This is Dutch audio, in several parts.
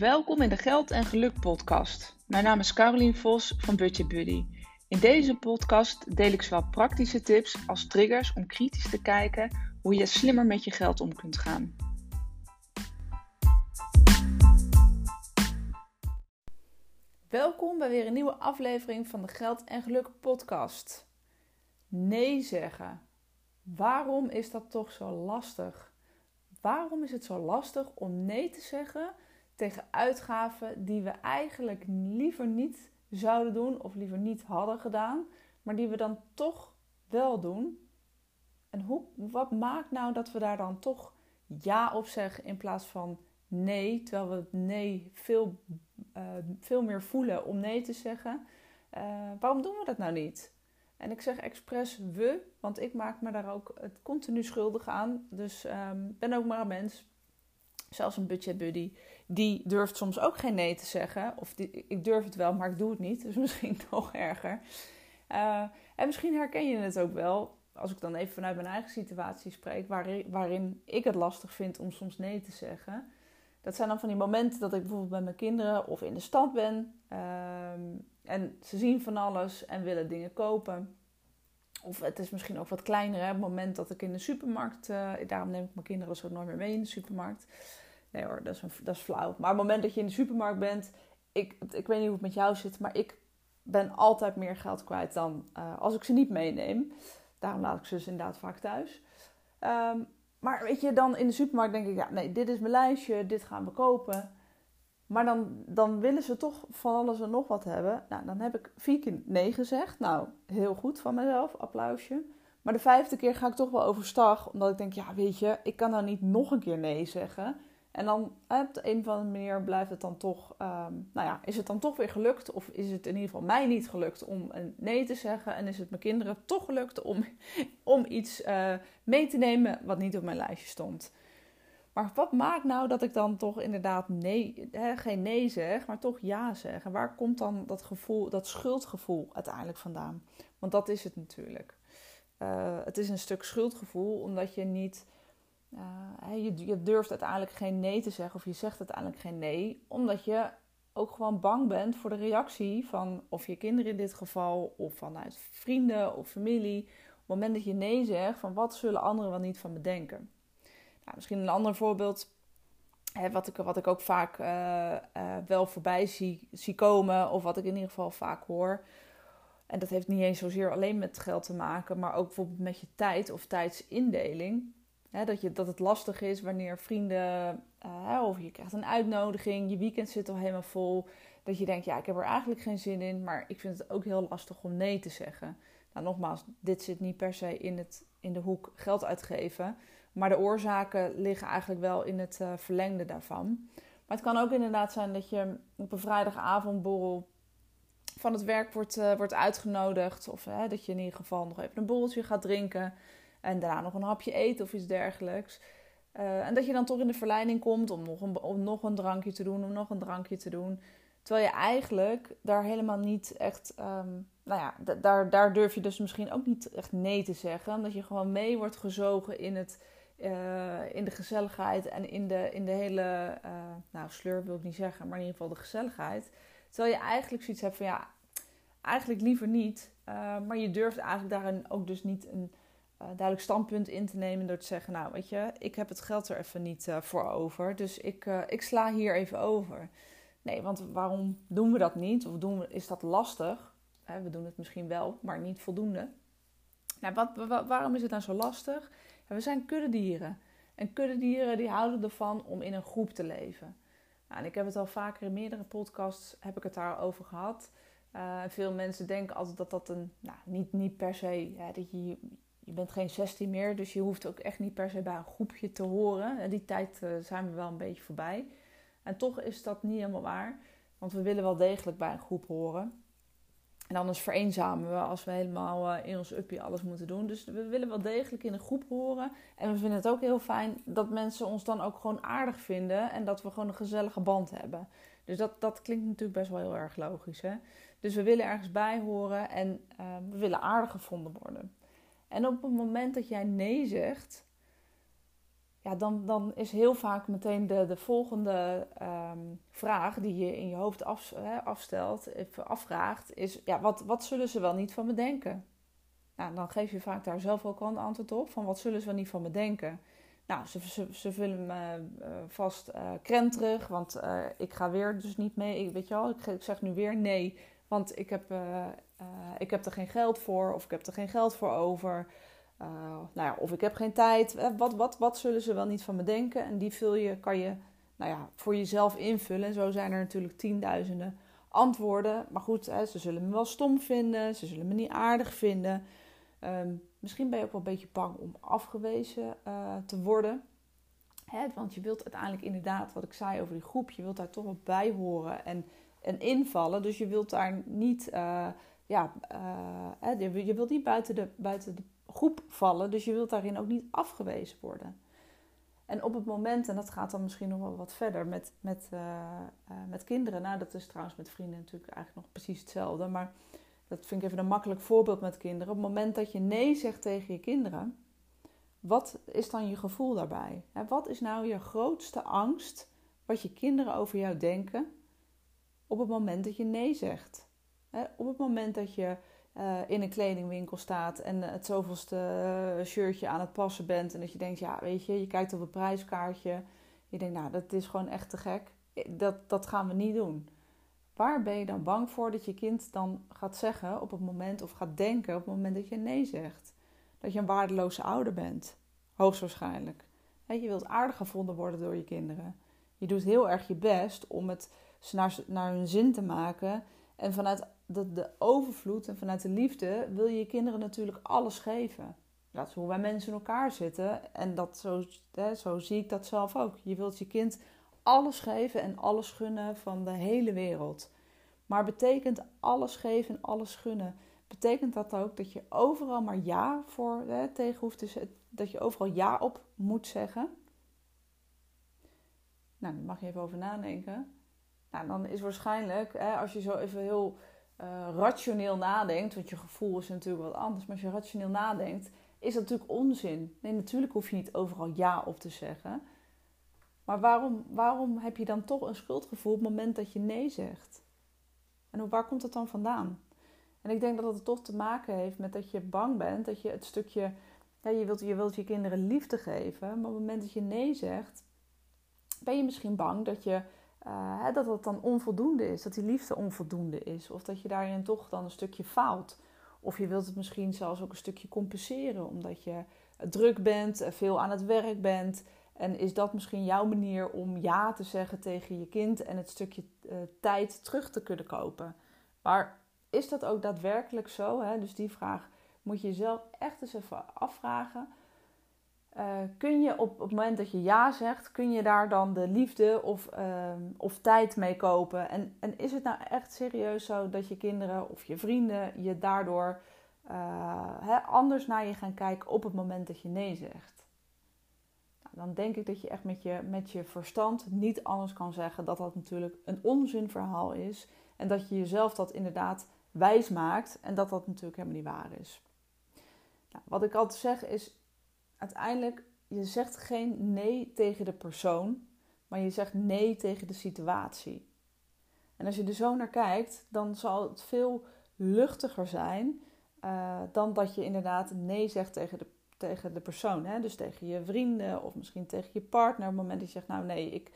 Welkom in de Geld en Geluk podcast. Mijn naam is Carolien Vos van Budget Buddy. In deze podcast deel ik zowel praktische tips als triggers om kritisch te kijken hoe je slimmer met je geld om kunt gaan. Welkom bij weer een nieuwe aflevering van de Geld en Geluk podcast. Nee zeggen. Waarom is dat toch zo lastig? Waarom is het zo lastig om nee te zeggen tegen uitgaven die we eigenlijk liever niet zouden doen of liever niet hadden gedaan, maar die we dan toch wel doen? En hoe, wat maakt nou dat we daar dan toch ja op zeggen in plaats van nee, terwijl we het nee veel, uh, veel meer voelen om nee te zeggen? Uh, waarom doen we dat nou niet? En ik zeg expres we, want ik maak me daar ook het continu schuldig aan. Dus um, ben ook maar een mens. Zelfs een budget buddy. Die durft soms ook geen nee te zeggen. Of die, ik durf het wel, maar ik doe het niet. Dus misschien nog erger. Uh, en misschien herken je het ook wel. Als ik dan even vanuit mijn eigen situatie spreek. Waarin, waarin ik het lastig vind om soms nee te zeggen. Dat zijn dan van die momenten dat ik bijvoorbeeld bij mijn kinderen of in de stad ben. Um, en ze zien van alles en willen dingen kopen. Of het is misschien ook wat kleiner. Het moment dat ik in de supermarkt. Uh, daarom neem ik mijn kinderen zo nooit meer mee in de supermarkt. Nee hoor, dat is, dat is flauw. Maar op het moment dat je in de supermarkt bent. Ik, ik weet niet hoe het met jou zit. Maar ik ben altijd meer geld kwijt dan uh, als ik ze niet meeneem. Daarom laat ik ze dus inderdaad vaak thuis. Um, maar weet je, dan in de supermarkt denk ik, ja, nee, dit is mijn lijstje, dit gaan we kopen. Maar dan, dan willen ze toch van alles en nog wat hebben. Nou, dan heb ik vier keer nee gezegd. Nou, heel goed van mezelf, applausje. Maar de vijfde keer ga ik toch wel overstag. Omdat ik denk, ja, weet je, ik kan nou niet nog een keer nee zeggen. En dan op de een of andere manier blijft het dan toch, um, nou ja, is het dan toch weer gelukt? Of is het in ieder geval mij niet gelukt om een nee te zeggen? En is het mijn kinderen toch gelukt om, om iets uh, mee te nemen wat niet op mijn lijstje stond? Maar wat maakt nou dat ik dan toch inderdaad nee, hè, geen nee zeg, maar toch ja zeg? En waar komt dan dat gevoel, dat schuldgevoel uiteindelijk vandaan? Want dat is het natuurlijk. Uh, het is een stuk schuldgevoel omdat je niet. Uh, je, durft uiteindelijk geen nee te zeggen, of je zegt uiteindelijk geen nee, omdat je ook gewoon bang bent voor de reactie van of je kinderen in dit geval, of vanuit vrienden of familie. Op het moment dat je nee zegt, van wat zullen anderen wel niet van me denken? Nou, misschien een ander voorbeeld. Hè, wat, ik, wat ik ook vaak uh, uh, wel voorbij zie, zie komen, of wat ik in ieder geval vaak hoor. En dat heeft niet eens zozeer alleen met geld te maken, maar ook bijvoorbeeld met je tijd of tijdsindeling. Dat, je, dat het lastig is wanneer vrienden, uh, of je krijgt een uitnodiging, je weekend zit al helemaal vol. Dat je denkt, ja, ik heb er eigenlijk geen zin in, maar ik vind het ook heel lastig om nee te zeggen. Nou, nogmaals, dit zit niet per se in, het, in de hoek geld uitgeven. Maar de oorzaken liggen eigenlijk wel in het uh, verlengde daarvan. Maar het kan ook inderdaad zijn dat je op een vrijdagavondborrel van het werk wordt, uh, wordt uitgenodigd. Of dat je in ieder geval nog even een borreltje gaat drinken. En daarna nog een hapje eten of iets dergelijks. en dat je dan toch in de verleiding komt om nog, een, nog een drankje te doen, om nog een drankje te doen. Terwijl je eigenlijk daar helemaal niet echt. Um, nou ja, daar, daar durf je dus misschien ook niet echt nee te zeggen. Omdat je gewoon mee wordt gezogen in het uh, in de gezelligheid en in de, in de hele, uh, nou sleur wil ik niet zeggen, maar in ieder geval de gezelligheid. Terwijl je eigenlijk zoiets hebt van ja, eigenlijk liever niet. Maar je durft eigenlijk daarin ook dus niet een duidelijk standpunt in te nemen door te zeggen, nou weet je, ik heb het geld er even niet voor over, dus ik, ik sla hier even over. Nee, want waarom doen we dat niet? Of doen we, is dat lastig? we doen het misschien wel, maar niet voldoende. Nou, wat, waarom is het nou zo lastig? we zijn kuddedieren. En kuddedieren die houden ervan om in een groep te leven. Nou, en ik heb het al vaker in meerdere podcasts heb ik het daarover gehad. Veel mensen denken altijd dat dat een, nou, niet, niet per se, dat je, je bent geen 16 meer, dus je hoeft ook echt niet per se bij een groepje te horen. Die tijd uh, zijn we wel een beetje voorbij. En toch is dat niet helemaal waar, want we willen wel degelijk bij een groep horen. En anders vereenzamen we als we helemaal uh, in ons uppie alles moeten doen. Dus we willen wel degelijk in een groep horen. En we vinden het ook heel fijn dat mensen ons dan ook gewoon aardig vinden. En dat we gewoon een gezellige band hebben. Dus dat, dat klinkt natuurlijk best wel heel erg logisch. Hè? Dus we willen ergens bij horen en uh, we willen aardig gevonden worden. En op het moment dat jij nee zegt, ja, dan, dan is heel vaak meteen de, de volgende ehm, vraag die je in je hoofd af, hè, afstelt, even afvraagt, is ja, wat, wat zullen ze wel niet van me denken? Nou, dan geef je vaak daar zelf ook al een antwoord op, van wat zullen ze wel niet van me denken? Nou, ze, ze, ze vullen me uh, vast uh, krenterig, want ik ga weer dus niet mee. Ik, weet je wel, ik zeg nu weer nee, want ik heb, ik heb er geen geld voor of ik heb er geen geld voor over. nou ja, of ik heb geen tijd. Wat, wat, wat zullen ze wel niet van me denken? En die vul je, kan je nou ja, voor jezelf invullen. En zo zijn er natuurlijk tienduizenden antwoorden. Maar goed, hè, ze zullen me wel stom vinden, ze zullen me niet aardig vinden. Um, misschien ben je ook wel een beetje bang om afgewezen te worden. Hè, want je wilt uiteindelijk inderdaad, wat ik zei over die groep, je wilt daar toch wel bij horen en, en invallen. Dus je wilt daar niet, ja, uh, je, wilt niet buiten de, buiten de groep vallen. Dus je wilt daarin ook niet afgewezen worden. En op het moment, en dat gaat dan misschien nog wel wat verder met, met, met kinderen. Nou, dat is trouwens met vrienden natuurlijk eigenlijk nog precies hetzelfde. Maar dat vind ik even een makkelijk voorbeeld met kinderen. Op het moment dat je nee zegt tegen je kinderen, wat is dan je gevoel daarbij? Wat is nou je grootste angst wat je kinderen over jou denken op het moment dat je nee zegt? Op het moment dat je uh, in een kledingwinkel staat en het zoveelste uh, shirtje aan het passen bent en dat je denkt, ja, weet je, je kijkt op het prijskaartje, je denkt, nou, dat is gewoon echt te gek. Dat, dat gaan we niet doen. Waar ben je dan bang voor dat je kind dan gaat zeggen op het moment of gaat denken op het moment dat je nee zegt? Dat je een waardeloze ouder bent, hoogstwaarschijnlijk. Je wilt aardig gevonden worden door je kinderen. Je doet heel erg je best om het naar, naar hun zin te maken. En vanuit de, de overvloed en vanuit de liefde wil je je kinderen natuurlijk alles geven. Dat is hoe wij mensen in elkaar zitten. En dat zo, hè, zo zie ik dat zelf ook. Je wilt je kind alles geven en alles gunnen van de hele wereld. Maar betekent alles geven en alles gunnen, betekent dat ook dat je overal maar ja voor hè, tegen hoeft te dat je overal ja op moet zeggen? Nou, daar mag je even over nadenken. Nou, dan is waarschijnlijk, hè, als je zo even heel uh, rationeel nadenkt, want je gevoel is natuurlijk wat anders, maar als je rationeel nadenkt, is dat natuurlijk onzin. Nee, natuurlijk hoef je niet overal ja op te zeggen. Maar waarom, waarom heb je dan toch een schuldgevoel op het moment dat je nee zegt? En waar komt dat dan vandaan? En ik denk dat het toch te maken heeft met dat je bang bent, dat je het stukje, ja, je, wilt, je wilt je kinderen liefde geven, maar op het moment dat je nee zegt, ben je misschien bang dat je, hè, dat het dan onvoldoende is, dat die liefde onvoldoende is, of dat je daarin toch dan een stukje faalt. Of je wilt het misschien zelfs ook een stukje compenseren, omdat je druk bent, veel aan het werk bent, en is dat misschien jouw manier om ja te zeggen tegen je kind en het stukje tijd terug te kunnen kopen? Maar is dat ook daadwerkelijk zo? Hè? Dus die vraag moet je jezelf echt eens even afvragen. Uh, kun je op, op het moment dat je ja zegt, kun je daar dan de liefde of, uh, of tijd mee kopen? En, en is het nou echt serieus zo dat je kinderen of je vrienden je daardoor uh, hè, anders naar je gaan kijken op het moment dat je nee zegt? dan denk ik dat je echt met je, met je verstand niet anders kan zeggen dat dat natuurlijk een onzinverhaal is. En dat je jezelf dat inderdaad wijs maakt en dat dat natuurlijk helemaal niet waar is. Nou, wat ik altijd zeg is, uiteindelijk, je zegt geen nee tegen de persoon, maar je zegt nee tegen de situatie. En als je er zo naar kijkt, dan zal het veel luchtiger zijn uh, dan dat je inderdaad nee zegt tegen de tegen de persoon. Hè? Dus tegen je vrienden of misschien tegen je partner. Op het moment dat je zegt, nou nee, ik,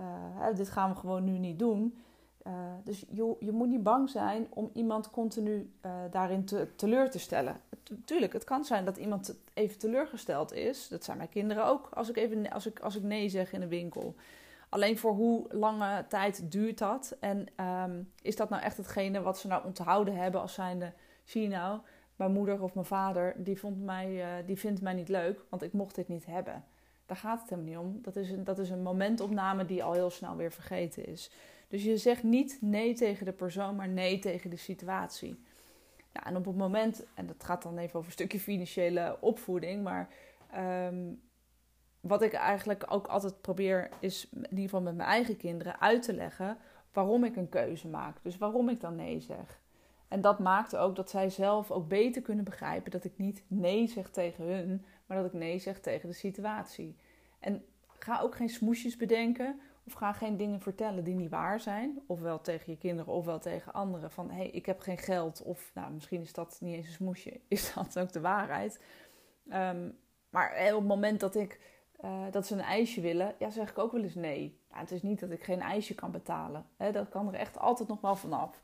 uh, dit gaan we gewoon nu niet doen. Uh, dus je, je moet niet bang zijn om iemand continu uh, daarin te, teleur te stellen. Tuurlijk, het kan zijn dat iemand even teleurgesteld is. Dat zijn mijn kinderen ook, als ik, even, als ik, als ik nee zeg in de winkel. Alleen voor hoe lange tijd duurt dat? En um, is dat nou echt hetgene wat ze nou onthouden hebben als zijnde... Zie je nou, mijn moeder of mijn vader, die, vond mij, uh, die vindt mij niet leuk, want ik mocht dit niet hebben. Daar gaat het helemaal niet om. Dat is, een, dat is een momentopname die al heel snel weer vergeten is. Dus je zegt niet nee tegen de persoon, maar nee tegen de situatie. En op het moment, en dat gaat dan even over een stukje financiële opvoeding, maar um, wat ik eigenlijk ook altijd probeer, is in ieder geval met mijn eigen kinderen uit te leggen waarom ik een keuze maak. Dus waarom ik dan nee zeg. En dat maakte ook dat zij zelf ook beter kunnen begrijpen dat ik niet nee zeg tegen hun, maar dat ik nee zeg tegen de situatie. En ga ook geen smoesjes bedenken of ga geen dingen vertellen die niet waar zijn. Ofwel tegen je kinderen ofwel tegen anderen. Van hé, hey, ik heb geen geld. Of nou, misschien is dat niet eens een smoesje. Is dat ook de waarheid? Um, maar op het moment dat, ik, uh, dat ze een ijsje willen, ja, zeg ik ook wel eens nee. het is niet dat ik geen ijsje kan betalen. Dat kan er echt altijd nog wel vanaf.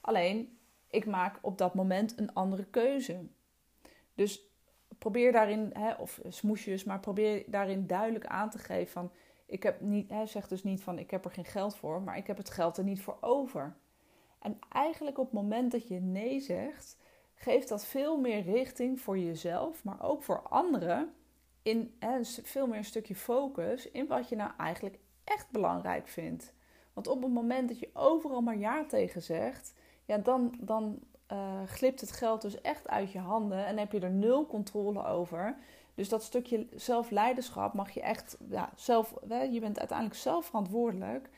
Alleen, ik maak op dat moment een andere keuze. Dus probeer daarin, of smoesjes, maar probeer daarin duidelijk aan te geven van... Ik heb niet, hè, zeg dus niet van ik heb er geen geld voor, maar ik heb het geld er niet voor over. En eigenlijk op het moment dat je nee zegt, geeft dat veel meer richting voor jezelf, maar ook voor anderen. In hè, veel meer een stukje focus in wat je nou eigenlijk echt belangrijk vindt. Want op het moment dat je overal maar ja tegen zegt, ja, dan, dan uh, glipt het geld dus echt uit je handen en heb je er nul controle over. Dus dat stukje zelfleiderschap mag je echt ja, zelf, je bent uiteindelijk zelf verantwoordelijk.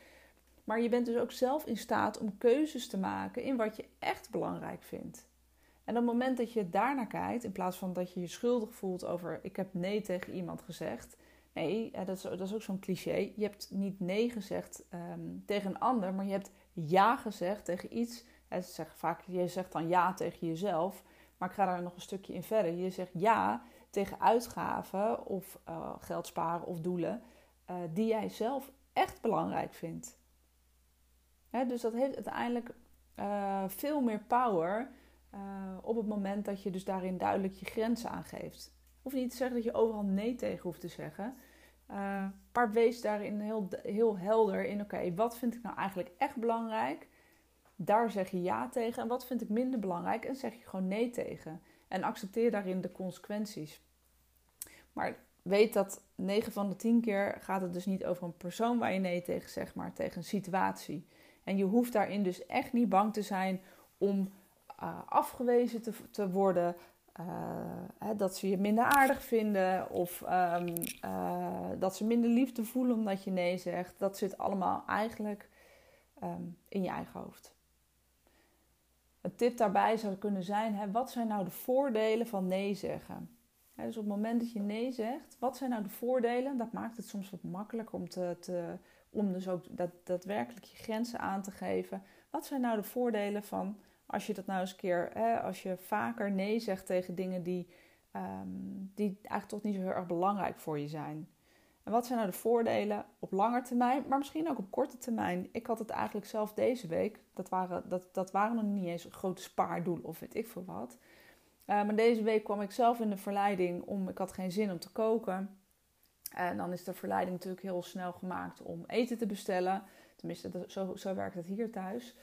Maar je bent dus ook zelf in staat om keuzes te maken in wat je echt belangrijk vindt. En op het moment dat je daarnaar kijkt, in plaats van dat je je schuldig voelt over ik heb nee tegen iemand gezegd. Nee, dat is, ook zo'n cliché. Je hebt niet nee gezegd ehm, tegen een ander, maar je hebt ja gezegd tegen iets. vaak, je zegt dan ja tegen jezelf, maar ik ga daar nog een stukje in verder. Je zegt ja tegen uitgaven of uh, geld sparen of doelen uh, die jij zelf echt belangrijk vindt. Dus dat heeft uiteindelijk uh, veel meer power op het moment dat je dus daarin duidelijk je grenzen aangeeft. Hoef niet te zeggen dat je overal nee tegen hoeft te zeggen. maar wees daarin heel, heel helder in: oké, wat vind ik nou eigenlijk echt belangrijk? Daar zeg je ja tegen. En wat vind ik minder belangrijk? En zeg je gewoon nee tegen. En accepteer daarin de consequenties. Maar weet dat 9 van de 10 keer gaat het dus niet over een persoon waar je nee tegen zegt, maar tegen een situatie. En je hoeft daarin dus echt niet bang te zijn om uh, afgewezen te, te worden. Uh, hè, dat ze je minder aardig vinden of um, uh, dat ze minder liefde voelen omdat je nee zegt. Dat zit allemaal eigenlijk um, in je eigen hoofd. Een tip daarbij zou kunnen zijn: hè, wat zijn nou de voordelen van nee zeggen? dus op het moment dat je nee zegt, wat zijn nou de voordelen? Dat maakt het soms wat makkelijker om, te, om dus ook dat, daadwerkelijk je grenzen aan te geven. Wat zijn nou de voordelen van als je dat nou eens een keer, hè, als je vaker nee zegt tegen dingen die, um, die eigenlijk toch niet zo heel erg belangrijk voor je zijn? En wat zijn nou de voordelen op lange termijn, maar misschien ook op korte termijn? Ik had het eigenlijk zelf deze week, dat waren, dat, dat waren nog niet eens grote spaardoelen of weet ik veel wat. Uh, maar deze week kwam ik zelf in de verleiding om, ik had geen zin om te koken. En dan is de verleiding natuurlijk heel snel gemaakt om eten te bestellen. Tenminste, zo, zo werkt het hier thuis.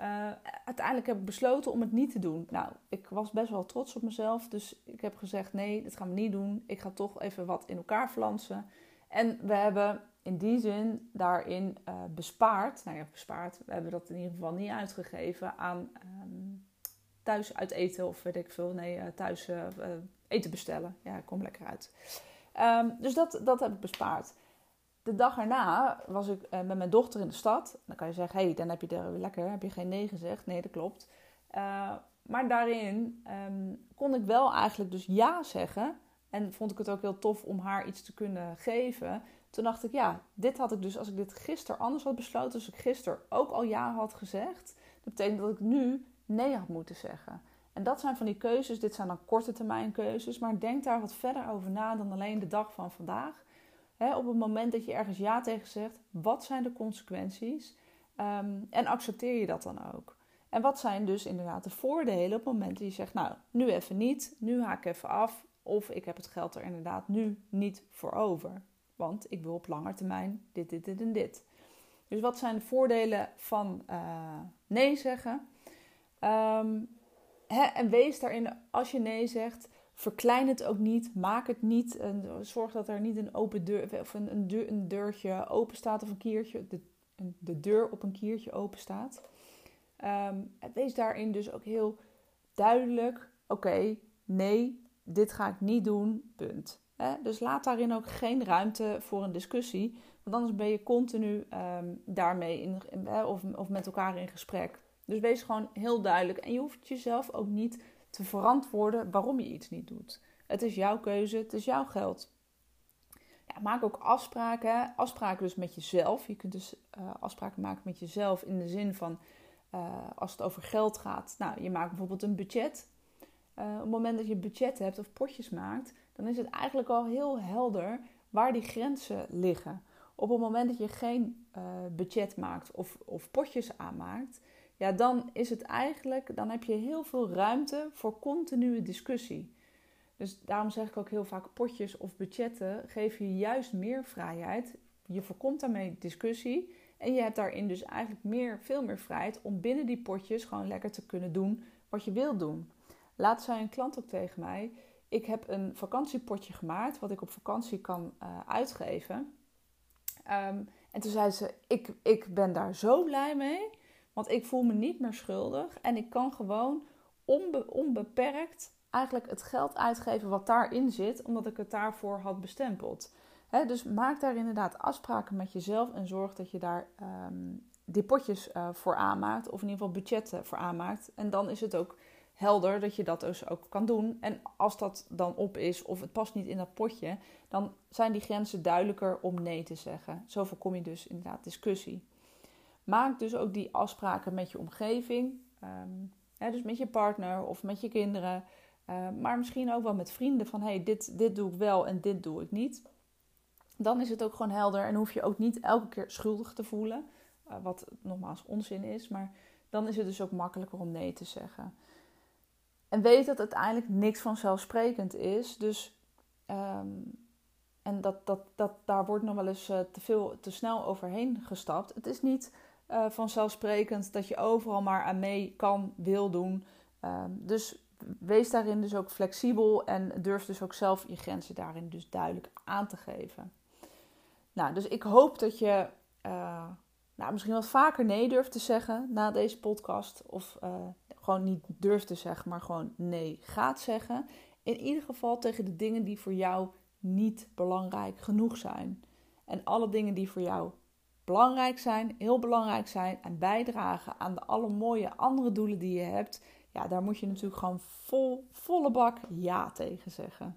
Uh, uiteindelijk heb ik besloten om het niet te doen. Nou, ik was best wel trots op mezelf. Dus ik heb gezegd: nee, dat gaan we niet doen. Ik ga toch even wat in elkaar flansen. En we hebben in die zin daarin uh, bespaard. Nou ja, bespaard. We hebben dat in ieder geval niet uitgegeven aan um, thuis uit eten of weet ik veel. Nee, eh, thuis uh, eten bestellen. Ja, ik kom lekker uit. Um, dus dat, dat heb ik bespaard. De dag erna was ik met mijn dochter in de stad. Dan kan je zeggen, hé, hey, dan heb je er lekker, heb je geen nee gezegd. Nee, dat klopt. maar daarin um, kon ik wel eigenlijk dus ja zeggen. En vond ik het ook heel tof om haar iets te kunnen geven. Toen dacht ik, ja, dit had ik dus, als ik dit gisteren anders had besloten, als ik gisteren ook al ja had gezegd, dat betekent dat ik nu nee had moeten zeggen. En dat zijn van die keuzes, dit zijn dan korte termijn keuzes, maar denk daar wat verder over na dan alleen de dag van vandaag. op het moment dat je ergens ja tegen zegt, wat zijn de consequenties? Um, en accepteer je dat dan ook? En wat zijn dus inderdaad de voordelen op het moment dat je zegt, nou, nu even niet, nu haak ik even af, of ik heb het geld er inderdaad nu niet voor over. Want ik wil op lange termijn dit, dit, dit en dit. Dus wat zijn de voordelen van uh, nee zeggen? Hè, en wees daarin, als je nee zegt, verklein het ook niet. Maak het niet. En zorg dat er niet een open deur of een, een, deur, een deurtje open staat of een kiertje. De, de deur op een kiertje open staat. Um, wees daarin dus ook heel duidelijk. Oké, nee, dit ga ik niet doen. Punt. Dus laat daarin ook geen ruimte voor een discussie. Want anders ben je continu um, daarmee in, of, met elkaar in gesprek. Dus wees gewoon heel duidelijk. En je hoeft jezelf ook niet te verantwoorden waarom je iets niet doet. Het is jouw keuze, het is jouw geld. Ja, maak ook afspraken. Afspraken dus met jezelf. Je kunt dus uh, afspraken maken met jezelf in de zin van uh, als het over geld gaat. Nou, je maakt bijvoorbeeld een budget. Uh, op het moment dat je budget hebt of potjes maakt, dan is het eigenlijk al heel helder waar die grenzen liggen. Op het moment dat je geen budget maakt of, of potjes aanmaakt, ja, dan is het eigenlijk, dan heb je heel veel ruimte voor continue discussie. Dus daarom zeg ik ook heel vaak potjes of budgetten geven je juist meer vrijheid. Je voorkomt daarmee discussie en je hebt daarin dus eigenlijk meer, veel meer vrijheid om binnen die potjes gewoon lekker te kunnen doen wat je wilt doen. Laatst zei een klant ook tegen mij: Ik heb een vakantiepotje gemaakt wat ik op vakantie kan uh, uitgeven. Um, en toen zei ze: ik, ik ben daar zo blij mee, want ik voel me niet meer schuldig en ik kan gewoon onbe, onbeperkt eigenlijk het geld uitgeven wat daarin zit, omdat ik het daarvoor had bestempeld. dus maak daar inderdaad afspraken met jezelf en zorg dat je daar um, die potjes uh, voor aanmaakt, of in ieder geval budgetten voor aanmaakt. En dan is het ook helder dat je dat dus ook kan doen. En als dat dan op is of het past niet in dat potje, dan zijn die grenzen duidelijker om nee te zeggen. Zo voorkom je dus inderdaad discussie. Maak dus ook die afspraken met je omgeving, um, dus met je partner of met je kinderen. Uh, maar misschien ook wel met vrienden van hey, dit, dit doe ik wel en dit doe ik niet. Dan is het ook gewoon helder en hoef je ook niet elke keer schuldig te voelen. Uh, wat nogmaals onzin is, maar dan is het dus ook makkelijker om nee te zeggen. En weet dat uiteindelijk niks vanzelfsprekend is. Dus, um, en dat, dat, dat, daar wordt nog wel eens uh, te, veel, te snel overheen gestapt. Het is niet vanzelfsprekend dat je overal maar aan mee kan, wil doen. Um, dus wees daarin dus ook flexibel en durf dus ook zelf je grenzen daarin dus duidelijk aan te geven. Nou, dus ik hoop dat je uh, nou, misschien wat vaker nee durft te zeggen na deze podcast. Of uh, gewoon niet durft te zeggen, maar gewoon nee gaat zeggen. In ieder geval tegen de dingen die voor jou niet belangrijk genoeg zijn. En alle dingen die voor jou belangrijk zijn, heel belangrijk zijn en bijdragen aan de alle mooie andere doelen die je hebt, ja, daar moet je natuurlijk gewoon vol, volle bak ja tegen zeggen.